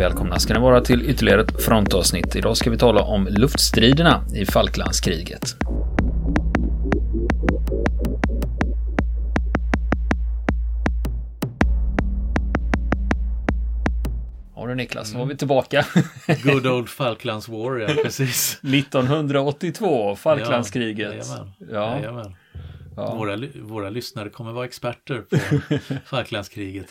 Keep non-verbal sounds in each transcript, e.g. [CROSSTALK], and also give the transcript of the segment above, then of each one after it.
Välkomna ska ni vara till ytterligare ett frontavsnitt. Idag ska vi tala om luftstriderna i Falklandskriget. Ja du Niklas, nu var vi tillbaka. [LAUGHS] Good old Falklands War, ja precis. 1982, Falklandskriget. Jajamän. Ja. Jajamän. Ja. Våra, våra lyssnare kommer vara experter på [LAUGHS] Falklandskriget.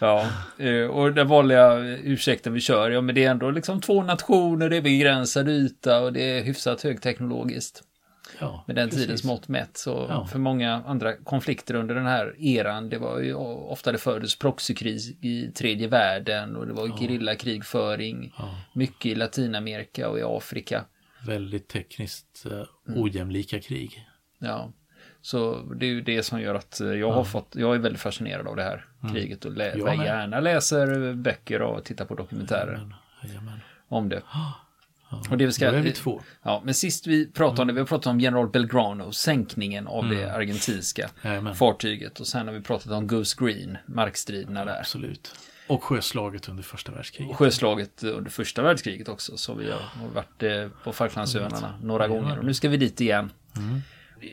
Ja, eh, och den vanliga ursäkten vi kör, ja men det är ändå liksom två nationer, det är begränsad yta och det är hyfsat högteknologiskt. Ja, Med den precis. tidens mått mätt. Så Ja. för många andra konflikter under den här eran, det var ju ofta det fördes proxykrig i tredje världen och det var gerillakrigföring. Ja, Mycket i Latinamerika och i Afrika. väldigt tekniskt eh, Mm. ojämlika krig. Ja, så det är ju det som gör att eh, jag har fått, jag är väldigt fascinerad av det här kriget och lä- Mm. Jag gärna läser böcker och tittar på dokumentärer Men, jajamän. om det. Och det vi ska, är vi två. Ja, men sist vi pratade om det, vi har pratat om general Belgrano, sänkningen av Mm. det argentinska Jajamän. fartyget och sen har vi pratat om Goose Green, markstriderna där. Absolut. Och sjöslaget under första världskriget. Och sjöslaget under första världskriget också, så vi har varit eh, på Falklandsöarna några gånger och nu ska vi dit igen. Mm.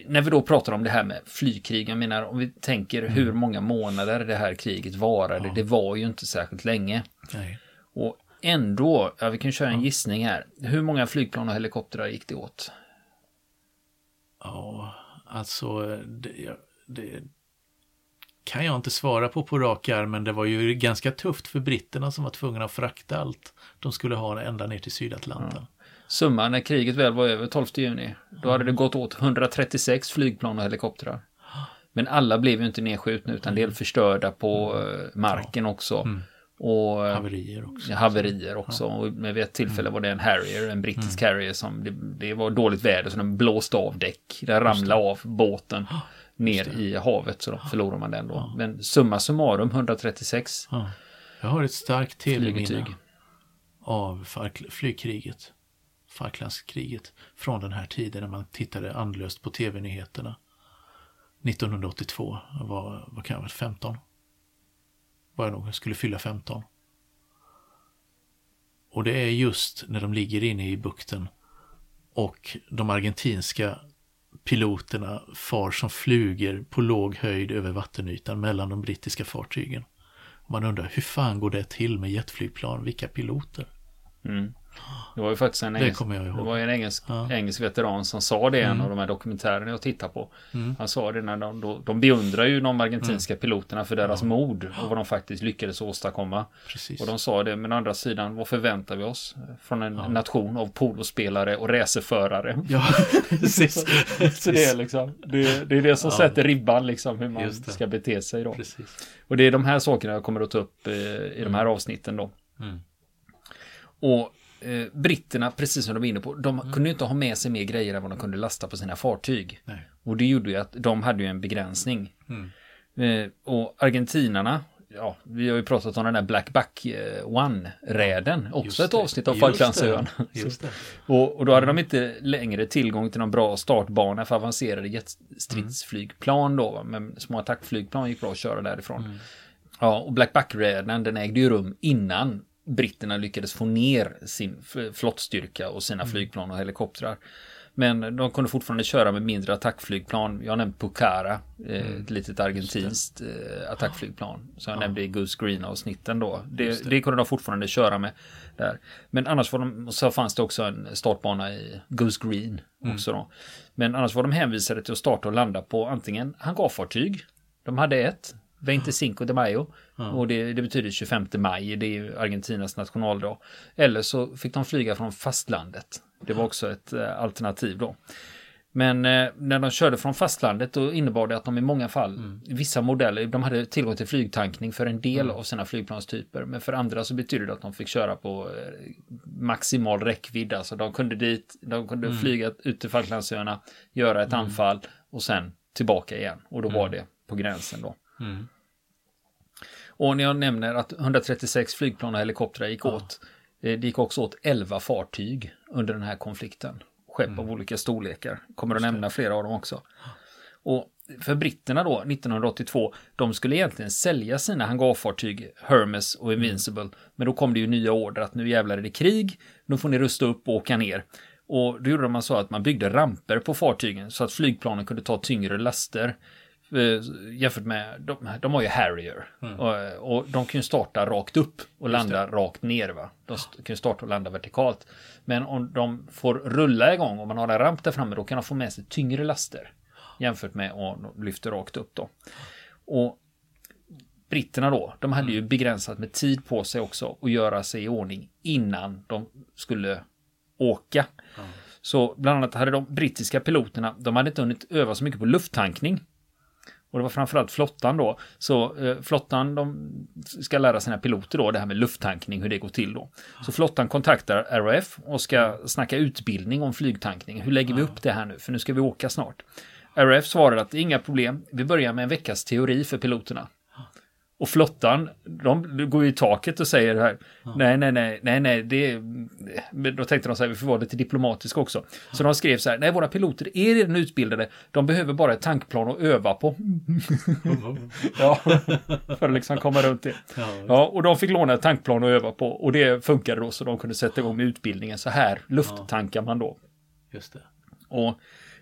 När vi då pratar om det här med flygkrig, jag menar om vi tänker Mm. hur många månader det här kriget varade, det var ju inte särskilt länge. Nej. Och ändå, ja, vi kan köra en gissning här, hur många flygplan och helikoptrar gick det åt? Ja, alltså det, ja, det kan jag inte svara på på rak arm, men det var ju ganska tufft för britterna som var tvungna att frakta allt de skulle ha ända ner till Sydatlanten. Summan när kriget väl var över 12 juni, då hade det gått åt 136 flygplan och helikoptrar. Men alla blev ju inte nedskjutna utan del förstörda på eh, marken också. Och eh, Haverier också. haverier också. Och med vid ett tillfälle var det en Harrier, en brittisk Harrier som det, det var dåligt väder så den blåste av däck. Den ramlade av båten ner i havet så då förlorar man den då. Men summa summarum 136 Ja. Jag har ett starkt tv-minne av flygkriget, Falklandskriget, från den här tiden när man tittade andlöst på tv-nyheterna. 1982 var, vad kan jag vara, 15? Var jag nog, jag skulle fylla 15. Och det är just när de ligger inne i bukten och de argentinska piloterna far som flugor på låg höjd över vattenytan mellan de brittiska fartygen. Man undrar hur fan går det till med jetflygplan? Vilka piloter? Mm. Det var ju faktiskt en engelsk, det var en engelsk, Ja. Mm. engelsk veteran som sa det i en av de här dokumentärerna jag tittar på. Han sa det när de, de beundrar ju de argentinska Mm. piloterna för deras mod och vad de faktiskt lyckades åstadkomma. Precis. Och de sa det, men å andra sidan, vad förväntar vi oss från en nation av polospelare och racerförare? Ja, [LAUGHS] precis. Så det är liksom, det, det är det som sätter ribban liksom hur man ska bete sig då. precis. Och det är de här sakerna jag kommer att ta upp eh, i de här avsnitten då. Mm. Och eh, britterna, precis som de var inne på, de Mm. kunde inte ha med sig mer grejer än vad de kunde lasta på sina fartyg. Nej. Och det gjorde ju att de hade ju en begränsning. Mm. Eh, och argentinarna, ja, vi har ju pratat om den där Black Buck eh, One-räden, också ett avsnitt av Falklandsöarna. [LAUGHS] Och, och då hade de inte längre tillgång till någon bra startbana för avancerade jetstridsflygplan då. va, Men små attackflygplan gick bra att köra därifrån. Ja, och Black Buck-räden den ägde ju rum innan britterna lyckades få ner sin flottstyrka och sina flygplan och helikoptrar. Men de kunde fortfarande köra med mindre attackflygplan. Jag nämnde Pucara, eh, ett litet argentinskt eh, attackflygplan. Som jag nämnde i Goose Green-avsnitten då. Det, det. kunde de fortfarande köra med där. Men annars var de, så fanns det också en startbana i Goose Green också då. Men annars var de hänvisade till att starta och landa på antingen hangarfartyg. De hade ett, 25 de Mayo. Och det, det betyder 25 maj, det är ju Argentinas nationaldag. Eller så fick de flyga från fastlandet. Det var också ett eh, alternativ då. Men eh, när de körde från fastlandet då innebar det att de i många fall, i vissa modeller, de hade tillgång till flygtankning för en del av sina flygplanstyper. Men för andra så betyder det att de fick köra på eh, maximal räckvidd. Alltså de kunde dit, de kunde flyga ut till Falklandsöarna, göra ett anfall och sen tillbaka igen. Och då var det på gränsen då. Mm. Och när jag nämner att 136 flygplan och helikoptrar gick åt, eh, det gick också åt 11 fartyg under den här konflikten. Skepp av olika storlekar. Kommer att nämna flera av dem också. Och för britterna då, 1982, de skulle egentligen sälja sina hangarfartyg Hermes och Invincible. Men då kom det ju nya order att nu jävlar är det krig, nu får ni rusta upp och åka ner. Och då gjorde man så att man byggde ramper på fartygen så att flygplanen kunde ta tyngre laster. Eh, jämfört med, de, de har ju Harrier. Mm. Och, och, de kan ju starta rakt upp och landa rakt ner. Va? De kan ju starta och landa vertikalt. Men om de får rulla igång och man har en ramp där framme då kan de få med sig tyngre laster. Jämfört med att de lyfter rakt upp då. Och britterna då, de hade ju mm. begränsat med tid på sig också att göra sig i ordning innan de skulle åka. Mm. Så bland annat hade de brittiska piloterna, de hade inte hunnit öva så mycket på lufttankning. Och det var framförallt flottan då. Så eh, flottan de ska lära sina piloter då det här med lufttankning, hur det går till då. Så flottan kontaktar RAF och ska snacka utbildning om flygtankning. Hur lägger vi upp det här nu? För nu ska vi åka snart. RAF svarar att det är inga problem. Vi börjar med en veckas teori för piloterna. Och flottan, de går ju i taket och säger här, ja. nej, nej, nej, nej, nej, det. Då tänkte de så här, vi får vara lite diplomatiska också. Så de skrev så här, nej, våra piloter är redan utbildade, de behöver bara ett tankplan att öva på. [LAUGHS] ja, för att liksom komma runt det. Ja, och de fick låna ett tankplan att öva på och det funkade då så de kunde sätta igång med utbildningen. Så här lufttankar man då. Just det. Och eh,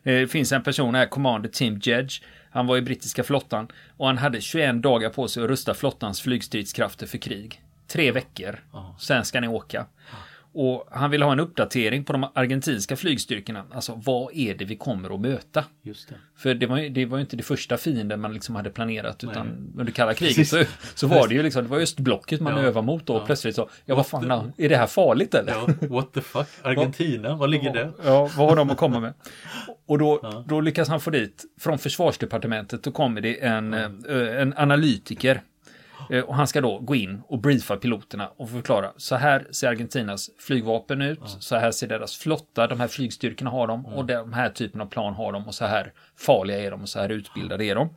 det finns en person här, Commander Tim Jedge, han var i brittiska flottan och han hade 21 dagar på sig att rusta flottans flygstridskrafter för krig. Tre veckor. Sen ska ni åka. Och han ville ha en uppdatering på de argentinska flygstyrkorna. Alltså vad är det vi kommer att möta? Just det. För det var, ju, det var ju inte det första fienden man liksom hade planerat utan Nej. under kalla kriget så, så var det ju liksom, det var östblocket man ja. övade mot och ja. plötsligt så, ja vad fan, är det här farligt eller? Ja, what the fuck, Argentina, vad ligger det? Ja, vad har de att komma med? Och då, ja. då lyckas han få dit, från försvarsdepartementet, då kommer det en, eh, en analytiker och han ska då gå in och briefa piloterna och förklara. Så här ser Argentinas flygvapen ut. Ja. Så här ser deras flotta. De här flygstyrkorna har de. Och de här typen av plan har de. Och så här farliga är de. Och så här utbildade är de.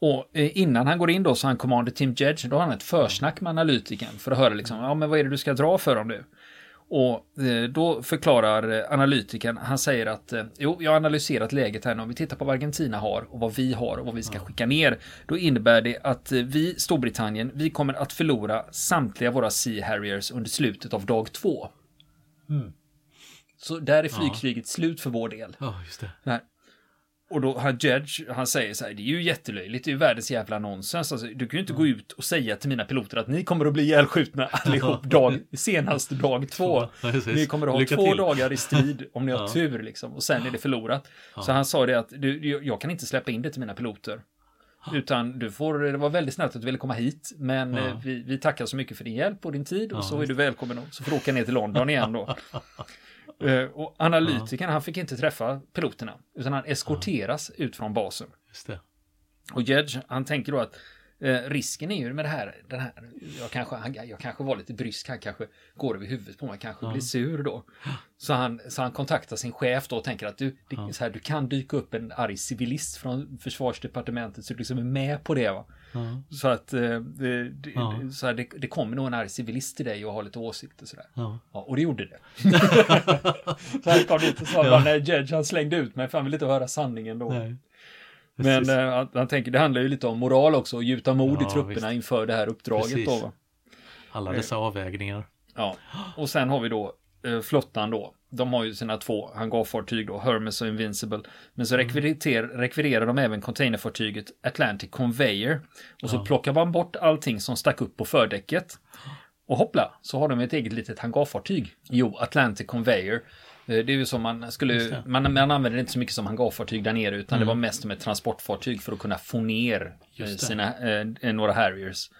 Och eh, innan han går in då så har han Commander Tim Jedge. Då har han ett försnack med analytiken. För att höra liksom. Ja men vad är det du ska dra för dem nu? Och eh, då förklarar eh, analytikern, han säger att eh, jo, jag har analyserat läget här nu. Om vi tittar på vad Argentina har och vad vi har och vad vi ska skicka ner. Då innebär det att vi, Storbritannien, vi kommer att förlora samtliga våra Sea Harriers under slutet av dag två. Mm. Så där är flygkriget ja. slut för vår del. Ja, just det. Och då han Judge, han säger så här, det är ju jättelöjligt, det är ju världens jävla nonsens. Alltså, du kan ju inte mm. gå ut och säga till mina piloter att ni kommer att bli ihjälskjutna [LAUGHS] allihop dag, senast dag [LAUGHS] två. Ja, ni kommer att ha Lycka två till. dagar i strid om ni har [LAUGHS] ja. tur liksom, och sen är det förlorat. Ja. Så han sa det att du, jag kan inte släppa in det till mina piloter. Utan du får, det var väldigt snällt att du ville komma hit, men ja. vi, vi, tackar så mycket för din hjälp och din tid och så är du välkommen och så får du åka ner till London igen då. Eh, och analytikern, han fick inte träffa piloterna, utan han eskorteras ut från basen. Just det. Och Jedge, han tänker då att eh, risken är ju med det här, den här jag, kanske, han, jag kanske var lite brysk, han kanske går över huvudet på mig, kanske ja. blir sur då. Så han, så han kontaktar sin chef då och tänker att du, det, ja. så här, du kan dyka upp en arg civilist från försvarsdepartementet så du liksom är med på det. Va? Ja. Så att eh, det, så här, det, det kommer nog en arg civilist till dig och har lite åsikter sådär. Ja. och det gjorde det. så här kom det inte så ja. när Judge han slängde ut mig för han ville inte höra sanningen då. Nej. Men eh, han, tänker, det handlar ju lite om moral också, och gjuta mod ja, i trupperna visst. inför det här uppdraget Precis. då. Alla dessa avvägningar. Ja, och sen har vi då eh, flottan då. De har ju sina två hangarfartyg då, Hermes och Invincible. Men så mm. rekvirerar, rekvirerar de även containerfartyget Atlantic Conveyor. Och så ja. plockar man bort allting som stack upp på fördäcket. Och hoppla, så har de ett eget litet hangarfartyg. Jo, Atlantic Conveyor. Eh, det är ju som man skulle, man, man använder det inte så mycket som hangarfartyg där nere utan mm. det var mest som ett transportfartyg för att kunna få ner eh, sina, eh, några Harriers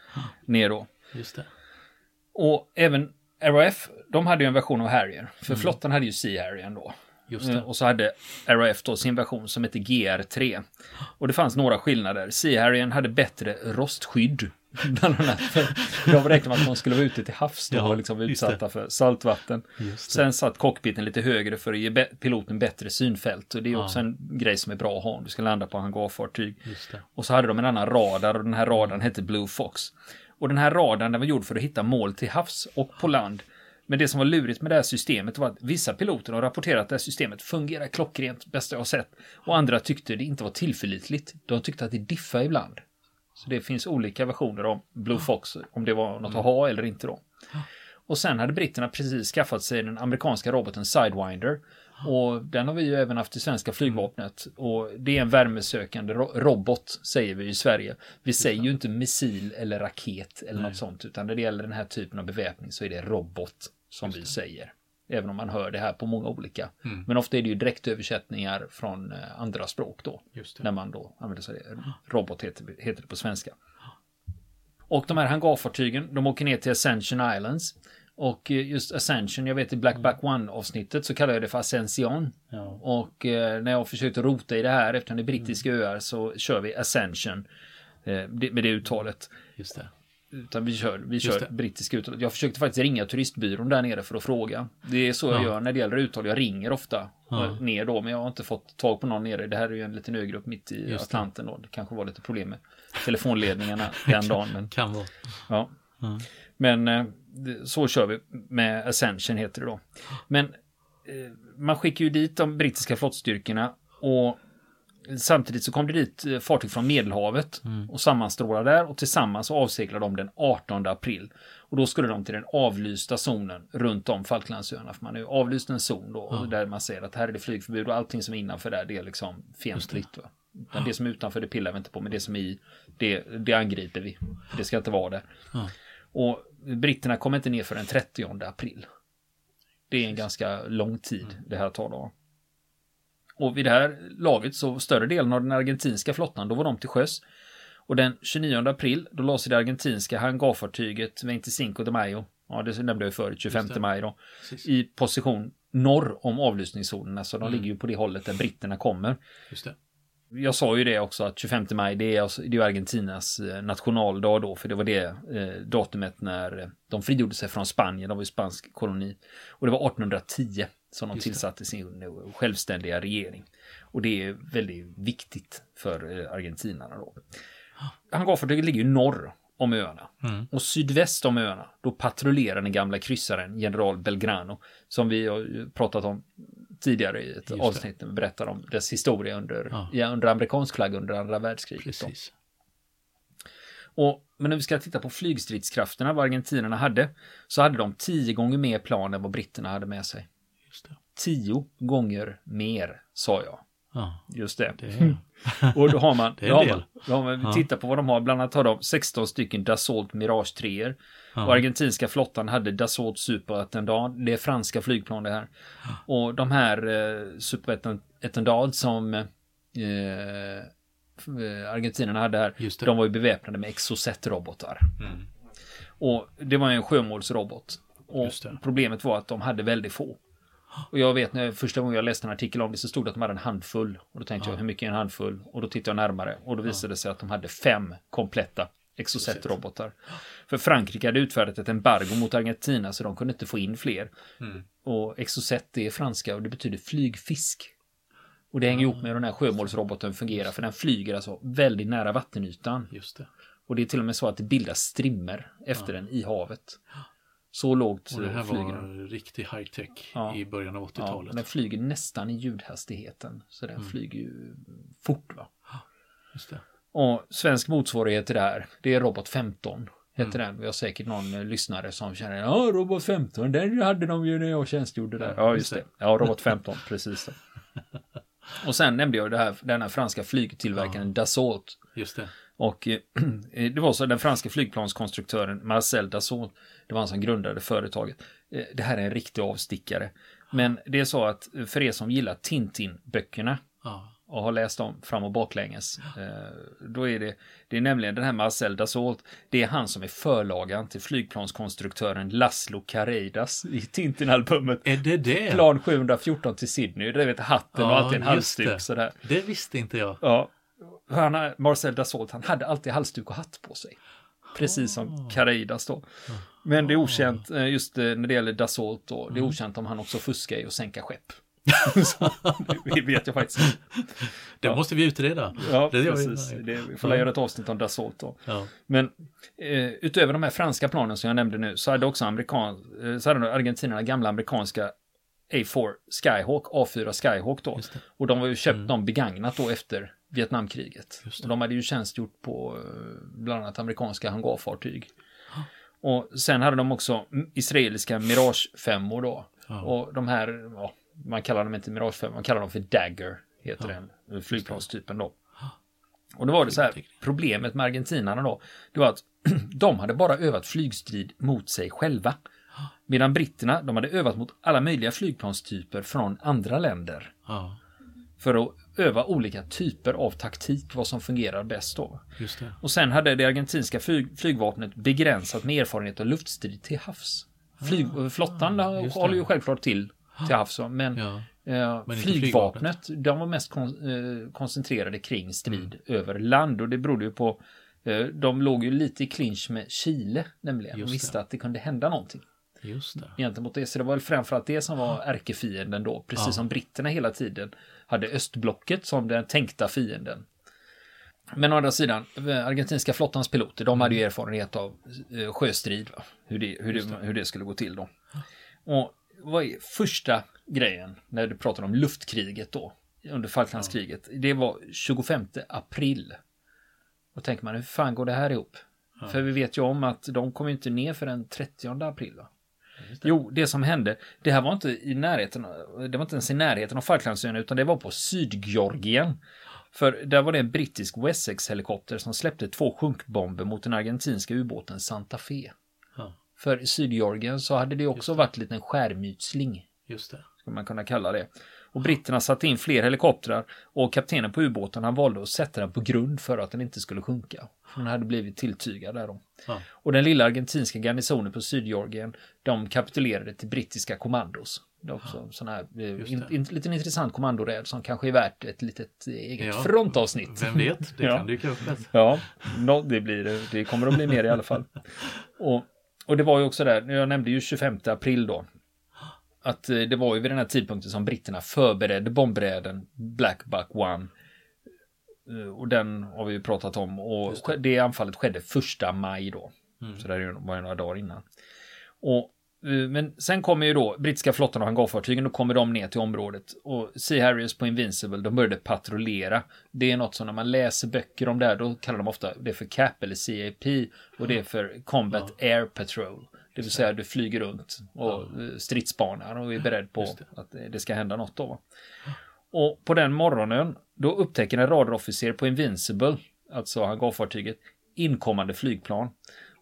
ner då. Just det. Och även RAF, de hade ju en version av Harrier, för mm. flottan hade ju Sea Harrier då. Det. Och så hade RAF då sin version som hette GR3. Och det fanns några skillnader. Sea Harrier hade bättre rostskydd de räknade med att de skulle vara ute till havs då ja, och liksom utsatta för saltvatten. Sen satt cockpiten lite högre för att ge piloten bättre synfält. Och det är ja. också en grej som är bra att ha om du ska landa på hangarfartyg. Och så hade de en annan radar och den här radarn hette Blue Fox. Och den här radarn den var gjord för att hitta mål till havs och på land. Men det som var lurigt med det här systemet var att vissa piloter har rapporterat att det här systemet fungerar klockrent, bästa jag har sett. Och andra tyckte det inte var tillförlitligt. De tyckte att det diffade ibland. Så det finns olika versioner om Blue Fox, om det var något att ha eller inte då. Och sen hade britterna precis skaffat sig den amerikanska roboten Sidewinder. Och den har vi ju även haft i svenska flygvapnet. Och det är en värmesökande ro robot, säger vi i Sverige. Vi säger ju inte missil eller raket eller Nej. något sånt, utan när det gäller den här typen av beväpning så är det robot som vi säger. Även om man hör det här på många olika. Mm. Men ofta är det ju direktöversättningar från eh, andra språk då. När man då använder sig av det. Robot heter, heter det på svenska. Och de här hangarfartygen, de åker ner till Ascension Islands. Och eh, just Ascension, jag vet i Black Back One avsnittet så kallar jag det för Ascension. Ja. Och eh, när jag försökte rota i det här eftersom det är brittiska mm. öar så kör vi Ascension. Eh, med det uttalet. Just det. Utan vi kör, vi kör brittiska uttal. Jag försökte faktiskt ringa turistbyrån där nere för att fråga. Det är så jag gör när det gäller uttal. Jag ringer ofta ja. ner då, men jag har inte fått tag på någon nere. Det här är ju en liten ögrupp mitt i Just Atlanten då. Det kanske var lite problem med telefonledningarna [LAUGHS] den dagen. Men, kan vara. Ja. Mm. Men eh, så kör vi med Ascension heter det då. Men eh, man skickar ju dit de brittiska flottstyrkorna och Samtidigt så kom det dit eh, fartyg från Medelhavet mm. och sammanstrålade där och tillsammans avseglade de den 18 april. Och då skulle de till den avlysta zonen runt om Falklandsöarna. För man har ju avlyst en zon då ja. där man säger att här är det flygförbud och allting som är innanför där det är liksom fientligt. Det. Ja. det som är utanför det pillar vi inte på men det som är i det, det angriper vi. Det ska inte vara där. Ja. Och britterna kommer inte ner för den 30 april. Det är en ganska lång tid mm. det här tar då. Och vid det här laget så större delen av den argentinska flottan, då var de till sjöss. Och den 29 april, då lade sig det argentinska hangarfartyget 25 de Mayo, ja det nämnde jag förut, 25 maj då, i position norr om avlyssningszonerna, så de mm. ligger ju på det hållet där britterna kommer. Just det. Jag sa ju det också att 25 maj det är, alltså, det är Argentinas eh, nationaldag då, för det var det eh, datumet när de frigjorde sig från Spanien, de var ju spansk koloni. Och det var 1810 som de tillsatte sin självständiga regering. Och det är väldigt viktigt för eh, argentinarna då. Hangarfartyget ligger ju norr om öarna. Mm. Och sydväst om öarna, då patrullerar den gamla kryssaren general Belgrano. Som vi har pratat om tidigare i ett avsnitt när vi berättar om dess historia under, ja. Ja, under amerikansk flagg under andra världskriget. Och, men när vi ska titta på flygstridskrafterna, vad argentinarna hade, så hade de tio gånger mer plan än vad britterna hade med sig. Tio gånger mer, sa jag. Ja, Just det. det [LAUGHS] och då har man, [LAUGHS] det har man, då har man ja. titta på vad de har, bland annat har de 16 stycken Dassault Mirage 3 ja. Och argentinska flottan hade Dassault Super Attendant, det är franska flygplan det här. Och de här eh, Super Attendant som eh, eh, argentinarna hade här, de var ju beväpnade med Exocet-robotar. Mm. Och det var en sjömålsrobot. Och problemet var att de hade väldigt få. Och jag vet när första gången jag läste en artikel om det så stod det att de hade en handfull. Och då tänkte ja. jag hur mycket är en handfull? Och då tittade jag närmare och då visade det sig att de hade fem kompletta Exocet-robotar. För Frankrike hade utfärdat ett embargo mot Argentina så de kunde inte få in fler. Mm. Och Exocet är franska och det betyder flygfisk. Och det hänger ihop med hur den här sjömålsroboten fungerar för den flyger alltså väldigt nära vattenytan. Just det. Och det är till och med så att det bildas strimmer efter ja. den i havet. Så lågt flyger den. Och det här var riktig high tech ja. i början av 80-talet. Ja, den flyger nästan i ljudhastigheten. Så den mm. flyger ju fort va. Just det. Och svensk motsvarighet till det här, det är Robot 15. Heter mm. den. Vi har säkert någon eh, lyssnare som känner, ja Robot 15, den hade de ju när jag tjänstgjorde där. Ja, just det. Ja, Robot 15, precis. [LAUGHS] Och sen nämnde jag det här, den här franska flygtillverkaren ja. Dassault. Just det. Och [CLEARS THROAT] eh, det var så den franska flygplanskonstruktören Marcel Dassault, det var han som grundade företaget. Eh, det här är en riktig avstickare. Men det är så att för er som gillar Tintin-böckerna och har läst dem fram och baklänges. Eh, då är det, det är nämligen den här Marcel Dassault, det är han som är förlagan till flygplanskonstruktören Laszlo Carreidas i Tintin-albumet. Är det det? Plan 714 till Sydney, det vet hatten ja, och alltid en halsduk sådär. Det visste inte jag. Ja, han, Marcel Dassault, han hade alltid halsduk och hatt på sig. Precis som ah. Carreidas då. Men det är okänt, eh, just eh, när det gäller Dassault då, det är mm. okänt om han också fuskar i att sänka skepp. [LAUGHS] det vet jag faktiskt inte. Det måste vi utreda. Ja, Det gör vi. precis. Det, vi får göra ett avsnitt om Dassault då. Ja. Men eh, utöver de här franska planen som jag nämnde nu så hade också amerikan, eh, så hade argentinarna gamla amerikanska A4 Skyhawk, A4 Skyhawk då. Och de var ju köpt dem begagnat då efter Vietnamkriget. Och de hade ju tjänstgjort på eh, bland annat amerikanska hangarfartyg. Och sen hade de också israeliska Mirage 5 då. Ja. Och de här, ja, man kallar dem inte Mirage 5, man kallar dem för Dagger, heter den flygplanstypen då. Och då var det så här, problemet med argentinarna då, det var att [CLEARS THROAT] de hade bara övat flygstrid mot sig själva. Medan britterna, de hade övat mot alla möjliga flygplanstyper från andra länder. ja, För att öva olika typer av taktik, vad som fungerar bäst då. Och sen hade det argentinska flyg, flygvapnet begränsat med erfarenhet av luftstrid till havs. Flyg, flottan Ah, just det. håller ju självklart till till havs, men, Ja, eh, Men flygvapnet, de var mest kon, eh, koncentrerade kring strid Mm. över land och det berodde ju på eh, de låg ju lite i clinch med Chile nämligen. Just och visste det. att det kunde hända någonting just det. gentemot det. Så det var väl framförallt det som var ärkefienden då. Precis Ja. som britterna hela tiden hade östblocket som den tänkta fienden. Men å andra sidan, eh, argentinska flottans piloter, de hade ju erfarenhet av eh, sjöstrid. Va? Hur, det, hur, det, hur det skulle gå till då. Och vad är första grejen när du pratar om luftkriget då? Under Falklandskriget. Det var 25 april. Då tänker man, hur fan går det här ihop? För vi vet ju om att de kom inte ner för den 30 april. Va? Jo, det som hände, det här var inte i närheten, det var inte ens i närheten av Falklandsöarna utan det var på Sydgeorgien. För där var det en brittisk Wessex-helikopter som släppte två sjunkbomber mot den argentinska ubåten Santa Fe. Ja, För i Sydgeorgien så hade det också varit en liten skärmytsling, just det. skulle man kunna kalla det. Och britterna satte in fler helikoptrar och kaptenen på ubåten han valde att sätta den på grund för att den inte skulle sjunka. Den hade blivit tilltygad där då. Ja, Och den lilla argentinska garnisonen på Sydgeorgien, de kapitulerade till brittiska kommandos. Det är också sån här eh, in, in, liten intressant kommandoräd som kanske är värt ett litet eh, eget Ja. frontavsnitt. vem vet, det Ja. kan dyka upp ett. Ja, no, det blir det. Det kommer att bli mer i alla fall. [LAUGHS] Och, och det var ju också där, jag nämnde ju 25 april då. Att eh, det var ju vid den här tidpunkten som britterna förberedde bombräden Black Buck One. Eh, Och den har vi ju pratat om och det. det. anfallet skedde första maj då. Mm. Så det var ju några dagar innan. Och, eh, men sen kommer ju då brittiska flottan och hangarfartygen, då kommer de ner till området. Och Sea Harriers på Invincible, de började patrullera. Det är något som när man läser böcker om det här, då kallar de ofta det för CAP eller CAP. Och det är för Combat Air Patrol. Det vill säga du flyger runt och stridsspanar och är beredd på det. att det- ska hända något då. Och på den morgonen, då upptäcker en radarofficer på Invincible, alltså hangarfartyget, inkommande flygplan.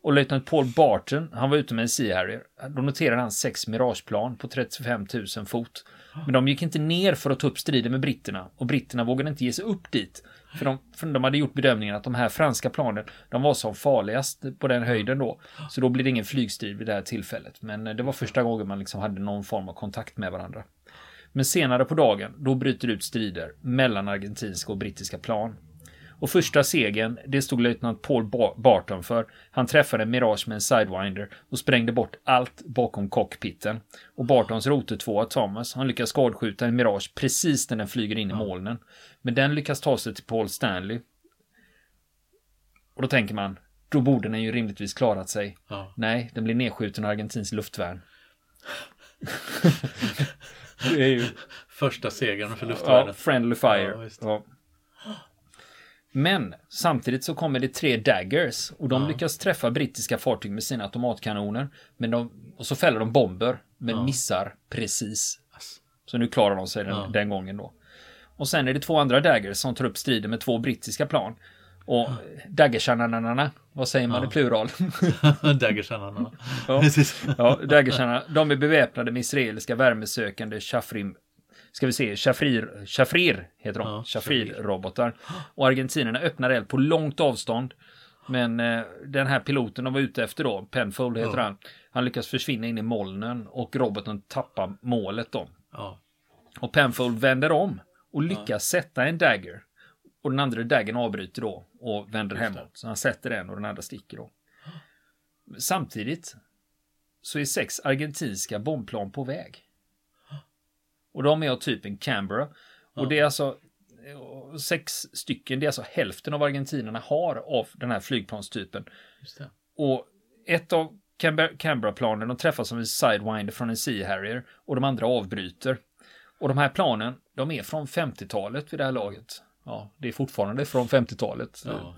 Och löjtnant Paul Barton, han var ute med en Sea Harrier. Då noterade han sex Mirageplan på 35 000 fot. Men de gick inte ner för att ta upp striden med britterna. Och britterna vågade inte ge sig upp dit. För de, för de hade gjort bedömningen att de här franska planen, de var som farligast på den höjden då. Så då blir det ingen flygstrid vid det här tillfället. Men eh, det var första gången man liksom hade någon form av kontakt med varandra. Men senare på dagen, då bryter det ut strider mellan argentinska och brittiska plan. Och första segern, det stod löjtnant Paul Ba- Barton för. Han träffade en Mirage med en Sidewinder och sprängde bort allt bakom cockpiten. Och Bartons rotortvåa Thomas, han lyckas skadskjuta en Mirage precis när den flyger in i molnen. Men den lyckas ta sig till Paul Stanley. Och då tänker man, då borde den ju rimligtvis klarat sig. Ja, Nej, den blir nedskjuten av argentinskt luftvärn. [LAUGHS] det är ju första segern för Ja, luftvärnet. friendly fire. Ja. Ja. Men samtidigt så kommer det tre daggers och de Ja. lyckas träffa brittiska fartyg med sina automatkanoner. Men de, och så fäller de bomber, men Ja. missar precis. Så nu klarar de sig den, Ja. den gången då. Och sen är det två andra daggers som tar upp striden med två brittiska plan. Och daggersarna, vad säger man Ja. i plural? [LAUGHS] Daggersanarna. Ja. [LAUGHS] Ja, daggersarna, de är beväpnade med israeliska värmesökande Shafrim, ska vi se, Shafrir, Shafrir heter de, Ja, Shafrir-robotar. Och argentinerna öppnar eld på långt avstånd. Men eh, den här piloten de var ute efter då, Penfold heter Ja. han, han lyckas försvinna in i molnen och roboten tappar målet då. Ja, Och Penfold vänder om och lyckas sätta en dagger. Och den andra daggern avbryter då och vänder hemåt. Så han sätter en och den andra sticker då. Samtidigt så är sex argentinska bombplan på väg. Och de är av typen Canberra. Och det är alltså sex stycken, det är alltså hälften av argentinarna har av den här flygplanstypen. Och ett av Canber- Canberra-planen, de träffas som en Sidewinder från en Sea Harrier och de andra avbryter. Och de här planen, de är från 50-talet vid det här laget. Ja, det är fortfarande från 50-talet. Ja.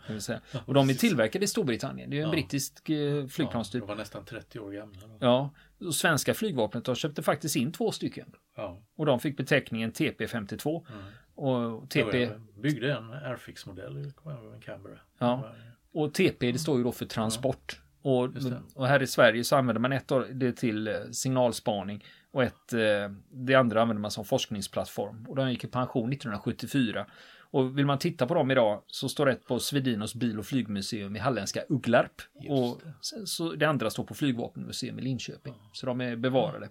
Och de är tillverkade i Storbritannien. Det är en Ja. brittisk eh, flygplanstyp. Ja, de var nästan 30 år gamla. Då. Ja, och svenska flygvapnet de köpte faktiskt in två stycken. Ja. Och de fick beteckningen TP52. Och TP, Jag byggde en Airfix-modell en Canberra. Ja. och TP det står ju då för transport. Och, och här i Sverige så använder man ett av det till eh, signalspaning och ett, eh, det andra använder man som forskningsplattform. Och de gick i pension 1974. Och vill man titta på dem idag så står ett på Svedinos bil och flygmuseum i halländska Ugglarp. Och sen så det andra står på Flygvapenmuseum i Linköping. Så de är bevarade.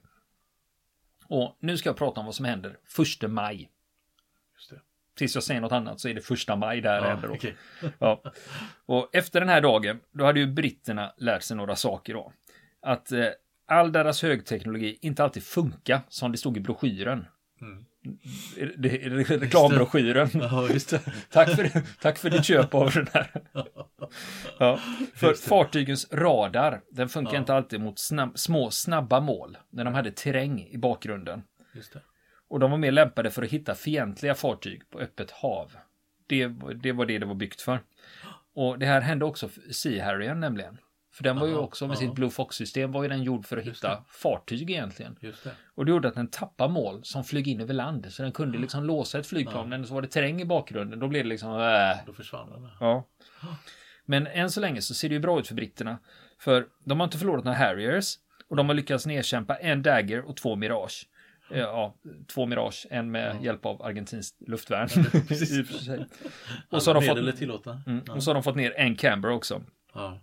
Och nu ska jag prata om vad som händer 1 maj. Det. Tills jag säger något annat så är det första maj där det Ja, händer. då. okej. [LAUGHS] Ja. Och efter den här dagen, då hade ju britterna lärt sig några saker då. Att eh, all deras högteknologi inte alltid funkar som det stod i broschyren. Mm. Det, det, det, reklambroschyren. Ja. [LAUGHS] Tack för, tack för ditt köp av den här. [LAUGHS] Ja, för fartygens radar, den funkar Ja. inte alltid mot snabb, små snabba mål. När de hade terräng i bakgrunden. Och de var mer lämpade för att hitta fientliga fartyg på öppet hav. Det, det var det det var byggt för. Och det här hände också för Sea Harrier nämligen. För den var ju också med ja. sitt Blue Fox-system var ju den gjord för att Just hitta fartyg egentligen. Just det. Och det gjorde att den tappade mål som flög in över land. Så den kunde liksom låsa ett flygplan. Men så var det terräng i bakgrunden. Då blev det liksom... Äh. Då försvann den. Ja. Men än så länge så ser det ju bra ut för britterna. För de har inte förlorat några Harriers. Och de har lyckats nedkämpa en Dagger och två Mirage. Eh, Ja, två Mirage, en med hjälp av argentinskt luftvärn. [LAUGHS] Och så, har de fått, mm, och så har de fått ner en Canberra också. Ja.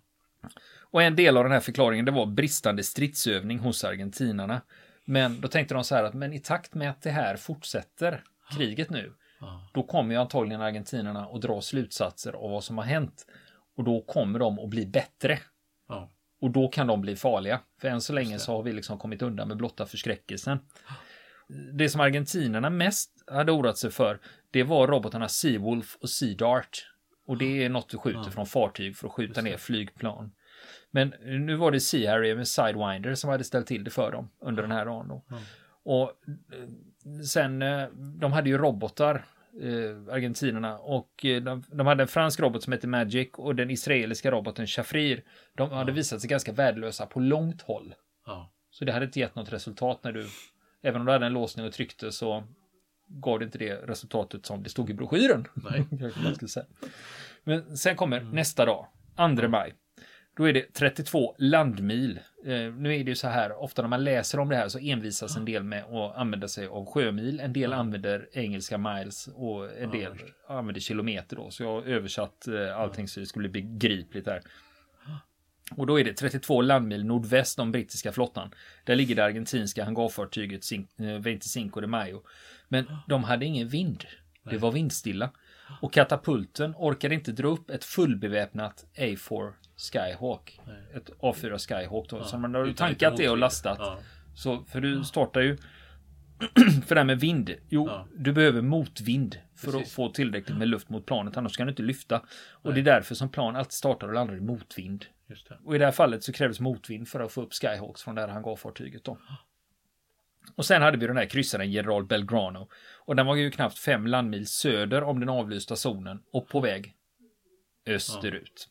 Och en del av den här förklaringen det var bristande stridsövning hos argentinarna. Men då tänkte de så här att men i takt med att det här fortsätter, kriget nu, Ja. då kommer ju antagligen argentinarna att dra slutsatser av vad som har hänt. Och då kommer de att bli bättre. Ja. Och då kan de bli farliga. För än så länge så har vi liksom kommit undan med blotta förskräckelsen. Det som argentinarna mest hade oroat sig för, det var robotarna Seawolf och Sea Dart. Och det är något du skjuter från fartyg för att skjuta ner flygplan. Men nu var det Sea Harrier med Sidewinder som hade ställt till det för dem under den här dagen. Då. Och eh, sen, eh, de hade ju robotar, eh, argentinerna, och eh, de, de hade en fransk robot som heter Magic och den israeliska roboten Shafrir. De hade visat sig ganska värdelösa på långt håll. Ja. Så det hade inte gett något resultat när du, även om du hade en låsning och tryckte så gav det inte det resultatet som det stod i broschyren. Nej. [LAUGHS] Men sen kommer nästa dag, 2 maj. Då är det 32 landmil. Eh, nu är det ju så här, ofta när man läser om det här så envisas en del med att använda sig av sjömil. En del använder engelska miles och en del använder kilometer då. Så jag har översatt eh, allting så det skulle bli begripligt här. Och då är det 32 landmil nordväst om brittiska flottan. Där ligger det argentinska hangarfartyget Cin- eh, 25 de Mayo. Men de hade ingen vind. Det var vindstilla. Och katapulten orkade inte dra upp ett fullbeväpnat A4 Skyhawk. Ett A4 Skyhawk då. Så man har Utan tankat det och lastat. Ja. Så, för du startar ju [CLEARS THROAT] för det här med vind. Jo, Ja. du behöver motvind för att Precis. få tillräckligt med luft mot planet. Annars kan du inte lyfta. Och det är därför som plan alltid startar och landar i motvind. Och i det här fallet så krävdes motvind för att få upp Skyhawks från det här hangarfartyget då. Och sen hade vi den här kryssaren General Belgrano. Och den var ju knappt fem landmil söder om den avlysta zonen och på väg österut.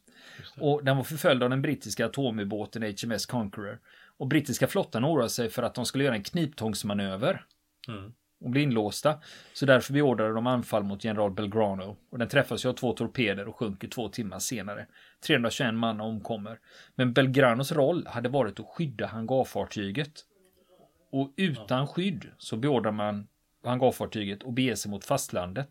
Och den var förföljd av den brittiska atomubåten HMS Conqueror. Och brittiska flottan oroade sig för att de skulle göra en kniptångsmanöver Mm. och bli inlåsta. Så därför beordrade de anfall mot general Belgrano. Och den träffas ju av två torpeder och sjunker två timmar senare. 321 man omkommer. Men Belgranos roll hade varit att skydda hangarfartyget. Och utan skydd så beordrar man hangarfartyget att bege sig mot fastlandet.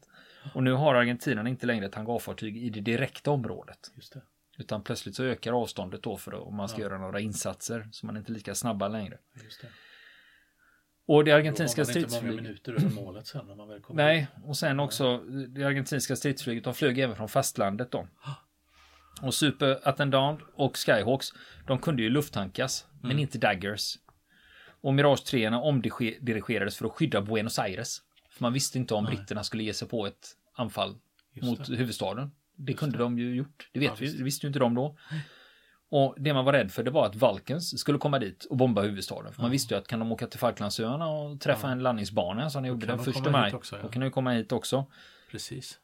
Och nu har argentinarna inte längre ett hangarfartyg i det direkta området. Just det. Utan plötsligt så ökar avståndet då för om man ska göra några insatser. Så man är inte lika snabba längre. Just det. Och det argentinska stridsflyget. Nej, och sen också det argentinska stridsflyget, de flög även från fastlandet då. Och Super Attendant och Skyhawks, de kunde ju lufttankas, men inte Daggers. Och Mirage 3 omdirigerades för att skydda Buenos Aires. För man visste inte om Nej. britterna skulle ge sig på ett anfall Just mot det. huvudstaden. Det kunde de ju gjort. Det vet Ja, vi, visst. visste ju inte de då. Och det man var rädd för det var att Valkens skulle komma dit och bomba huvudstaden. För man visste ju att kan de åka till Falklandsöarna och träffa en landningsbana som de gjorde den de första maj. också, ja. Då kan de ju komma hit också. Precis.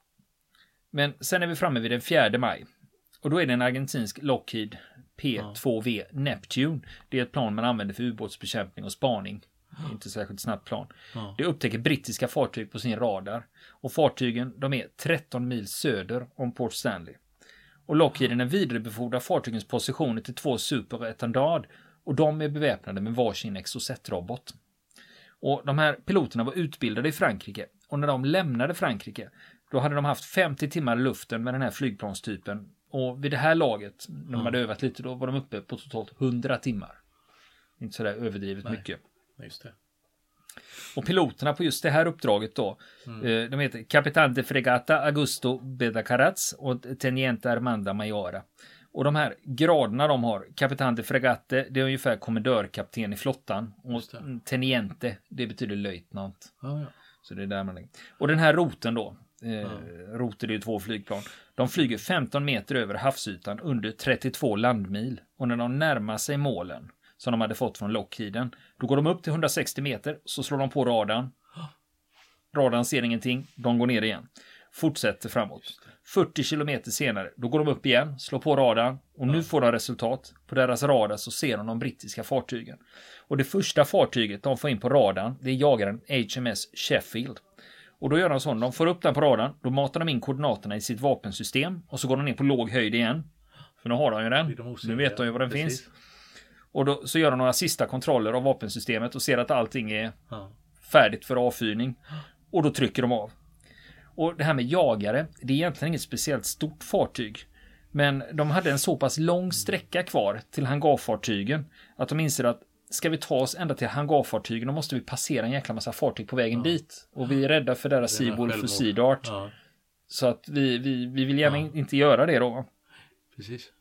Men sen är vi framme vid den 4 maj. Och då är det en argentinsk Lockheed P2V Neptune. Det är ett plan man använder för ubåtsbekämpning och spaning. [GASPS] Inte särskilt snabbt plan. Ja. Det upptäcker brittiska fartyg på sin radar. Och fartygen de är 13 mil söder om Port Stanley. Och Lockheeden vidarebefordrar fartygens positioner till två Super Etendard. Och de är beväpnade med varsin Exocet-robot. Och de här piloterna var utbildade i Frankrike. Och när de lämnade Frankrike, då hade de haft 50 timmar i luften med den här flygplanstypen. Och vid det här laget, när de hade övat lite, då var de uppe på totalt 100 timmar. Inte sådär överdrivet Nej. mycket. Just det. Och piloterna på just det här uppdraget då, eh, de heter Capitan de Fregata Augusto Bedacaraz och Teniente Armanda Mayora. Och de här graderna de har, Capitan de Fregate, det är ungefär kommendörkapten i flottan. Och. Teniente, det betyder löjtnant. Ja, ja. Så det är där man lägger. Och den här roten då, eh, roter det är ju två flygplan. De flyger 15 meter över havsytan under 32 landmil. Och när de närmar sig målen, som de hade fått från Lockheeden, då går de upp till 160 meter, så slår de på radarn. Radarn ser ingenting, de går ner igen. Fortsätter framåt. 40 kilometer senare, då går de upp igen, slår på radarn och nu får de resultat. På deras radar så ser de de brittiska fartygen. Och det första fartyget de får in på radarn, det är jagaren HMS Sheffield. Och då gör de så, de får upp den på radarn, då matar de in koordinaterna i sitt vapensystem och så går de ner på låg höjd igen. För nu har de ju den. Nu vet de ju var den Precis. finns. Och då så gör de några sista kontroller av vapensystemet och ser att allting är Ja. färdigt för avfyrning. Och då trycker de av. Och det här med jagare, det är egentligen inget speciellt stort fartyg. Men de hade en så pass lång sträcka kvar till hangarfartygen att de inser att ska vi ta oss ända till hangarfartygen då måste vi passera en jäkla massa fartyg på vägen dit. Och vi är rädda för deras Seawolf och självmord. Sea Dart. Ja, Så att vi, vi, vi vill gärna Ja. in- inte göra det då. precis.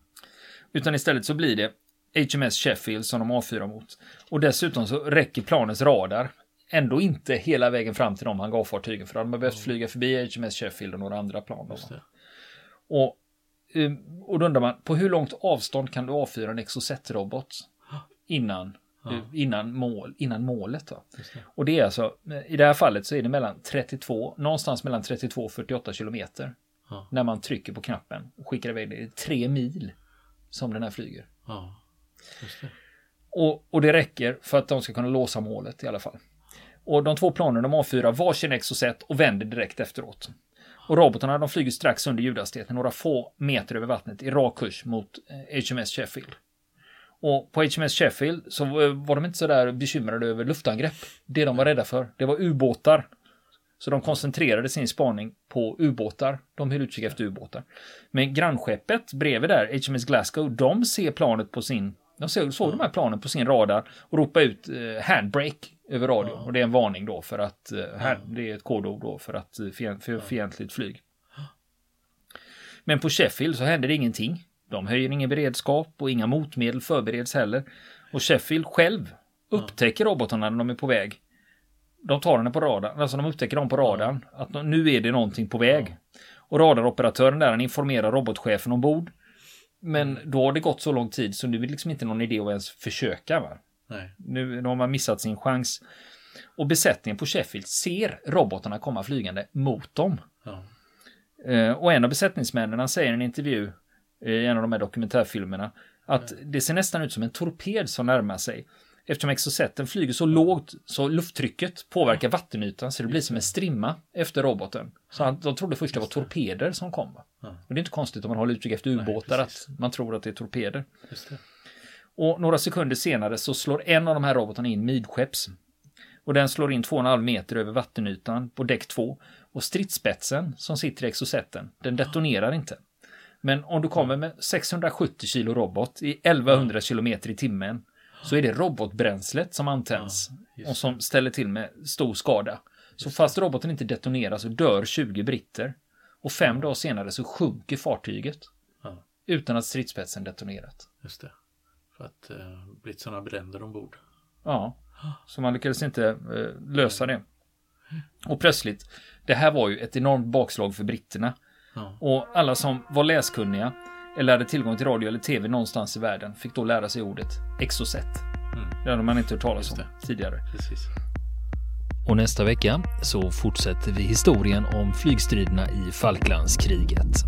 Utan istället så blir det HMS Sheffield som de avfyrar mot. Och dessutom så räcker planets radar ändå inte hela vägen fram till de hangarfartygen. För de har behövt flyga förbi HMS Sheffield och några andra plan. Och, eh, och då undrar man, på hur långt avstånd kan du avfyra en Exocet-robot innan, eh, innan, mål, innan målet? Då? Det. Och det är alltså, eh, i det här fallet så är det mellan 32, någonstans mellan 32 och 48 kilometer. Ja. När man trycker på knappen och skickar iväg det. Det är tre mil som den här flyger. Ja. Det. Och, och det räcker för att de ska kunna låsa målet i alla fall. Och de två planen de avfyrar varsin exocet och vänder direkt efteråt. Och robotarna de flyger strax under ljudhastigheten, några få meter över vattnet i rak kurs mot eh, HMS Sheffield. Och på HMS Sheffield så var de inte så där bekymrade över luftangrepp. Det de var rädda för, det var ubåtar. Så de koncentrerade sin spaning på ubåtar. De höll utkik efter ubåtar. Men grannskeppet bredvid där, HMS Glasgow, de ser planet på sin... De såg, såg de här planen på sin radar och ropade ut eh, handbrake över radio. Ja. Och det är en varning då för att... Eh, här, Det är ett kodord då för att eh, för fientligt flyg. Men på Sheffield så händer det ingenting. De höjer ingen beredskap och inga motmedel förbereds heller. Och Sheffield själv upptäcker robotarna när de är på väg. De tar henne på radarn, alltså de upptäcker dem på radarn. Att nu är det någonting på väg. Och radaroperatören där han informerar robotchefen ombord. Men då har det gått så lång tid så nu är det liksom inte någon idé att ens försöka. Va? Nej. Nu, nu har man missat sin chans. Och besättningen på Sheffield ser robotarna komma flygande mot dem. Ja. Eh, och en av besättningsmännen säger i en intervju eh, i en av de här dokumentärfilmerna att det ser nästan ut som en torped som närmar sig. Eftersom exoceten flyger så lågt så lufttrycket påverkar vattenytan så det blir som en strimma efter roboten. Så han, de trodde först det var torpeder som kom. Och det är inte konstigt om man håller utkik efter ubåtar att man tror att det är torpeder. Och några sekunder senare så slår en av de här robotarna in midskepps. Och den slår in 2,5 meter över vattenytan på däck 2. Och stridsspetsen som sitter i exoceten, den detonerar inte. Men om du kommer med 670 kilo robot i 1100 kilometer i timmen så är det robotbränslet som antänds just och som ställer till med stor skada. Så fast roboten inte detonerar så dör 20 britter. Och fem dagar senare så sjunker fartyget Ja. utan att stridsspetsen detonerat. Just det. För att eh, blivit sådana bränder ombord. Ja, [GASPS] Så man lyckades inte eh, lösa det. Och plötsligt, det här var ju ett enormt bakslag för britterna. Ja. Och alla som var läskunniga eller hade tillgång till radio eller tv någonstans i världen fick då lära sig ordet exocet. Mm. Det hade man inte hört talas om tidigare. Precis. Och nästa vecka så fortsätter vi historien om flygstriderna i Falklandskriget.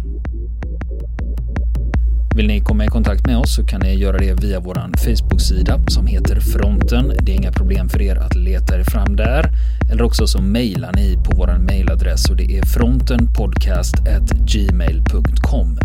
Vill ni komma i kontakt med oss så kan ni göra det via vår Facebook-sida som heter Fronten. Det är inga problem för er att leta er fram där. Eller också så mejlar ni på vår mejladress och det är frontenpodcast@gmail.com.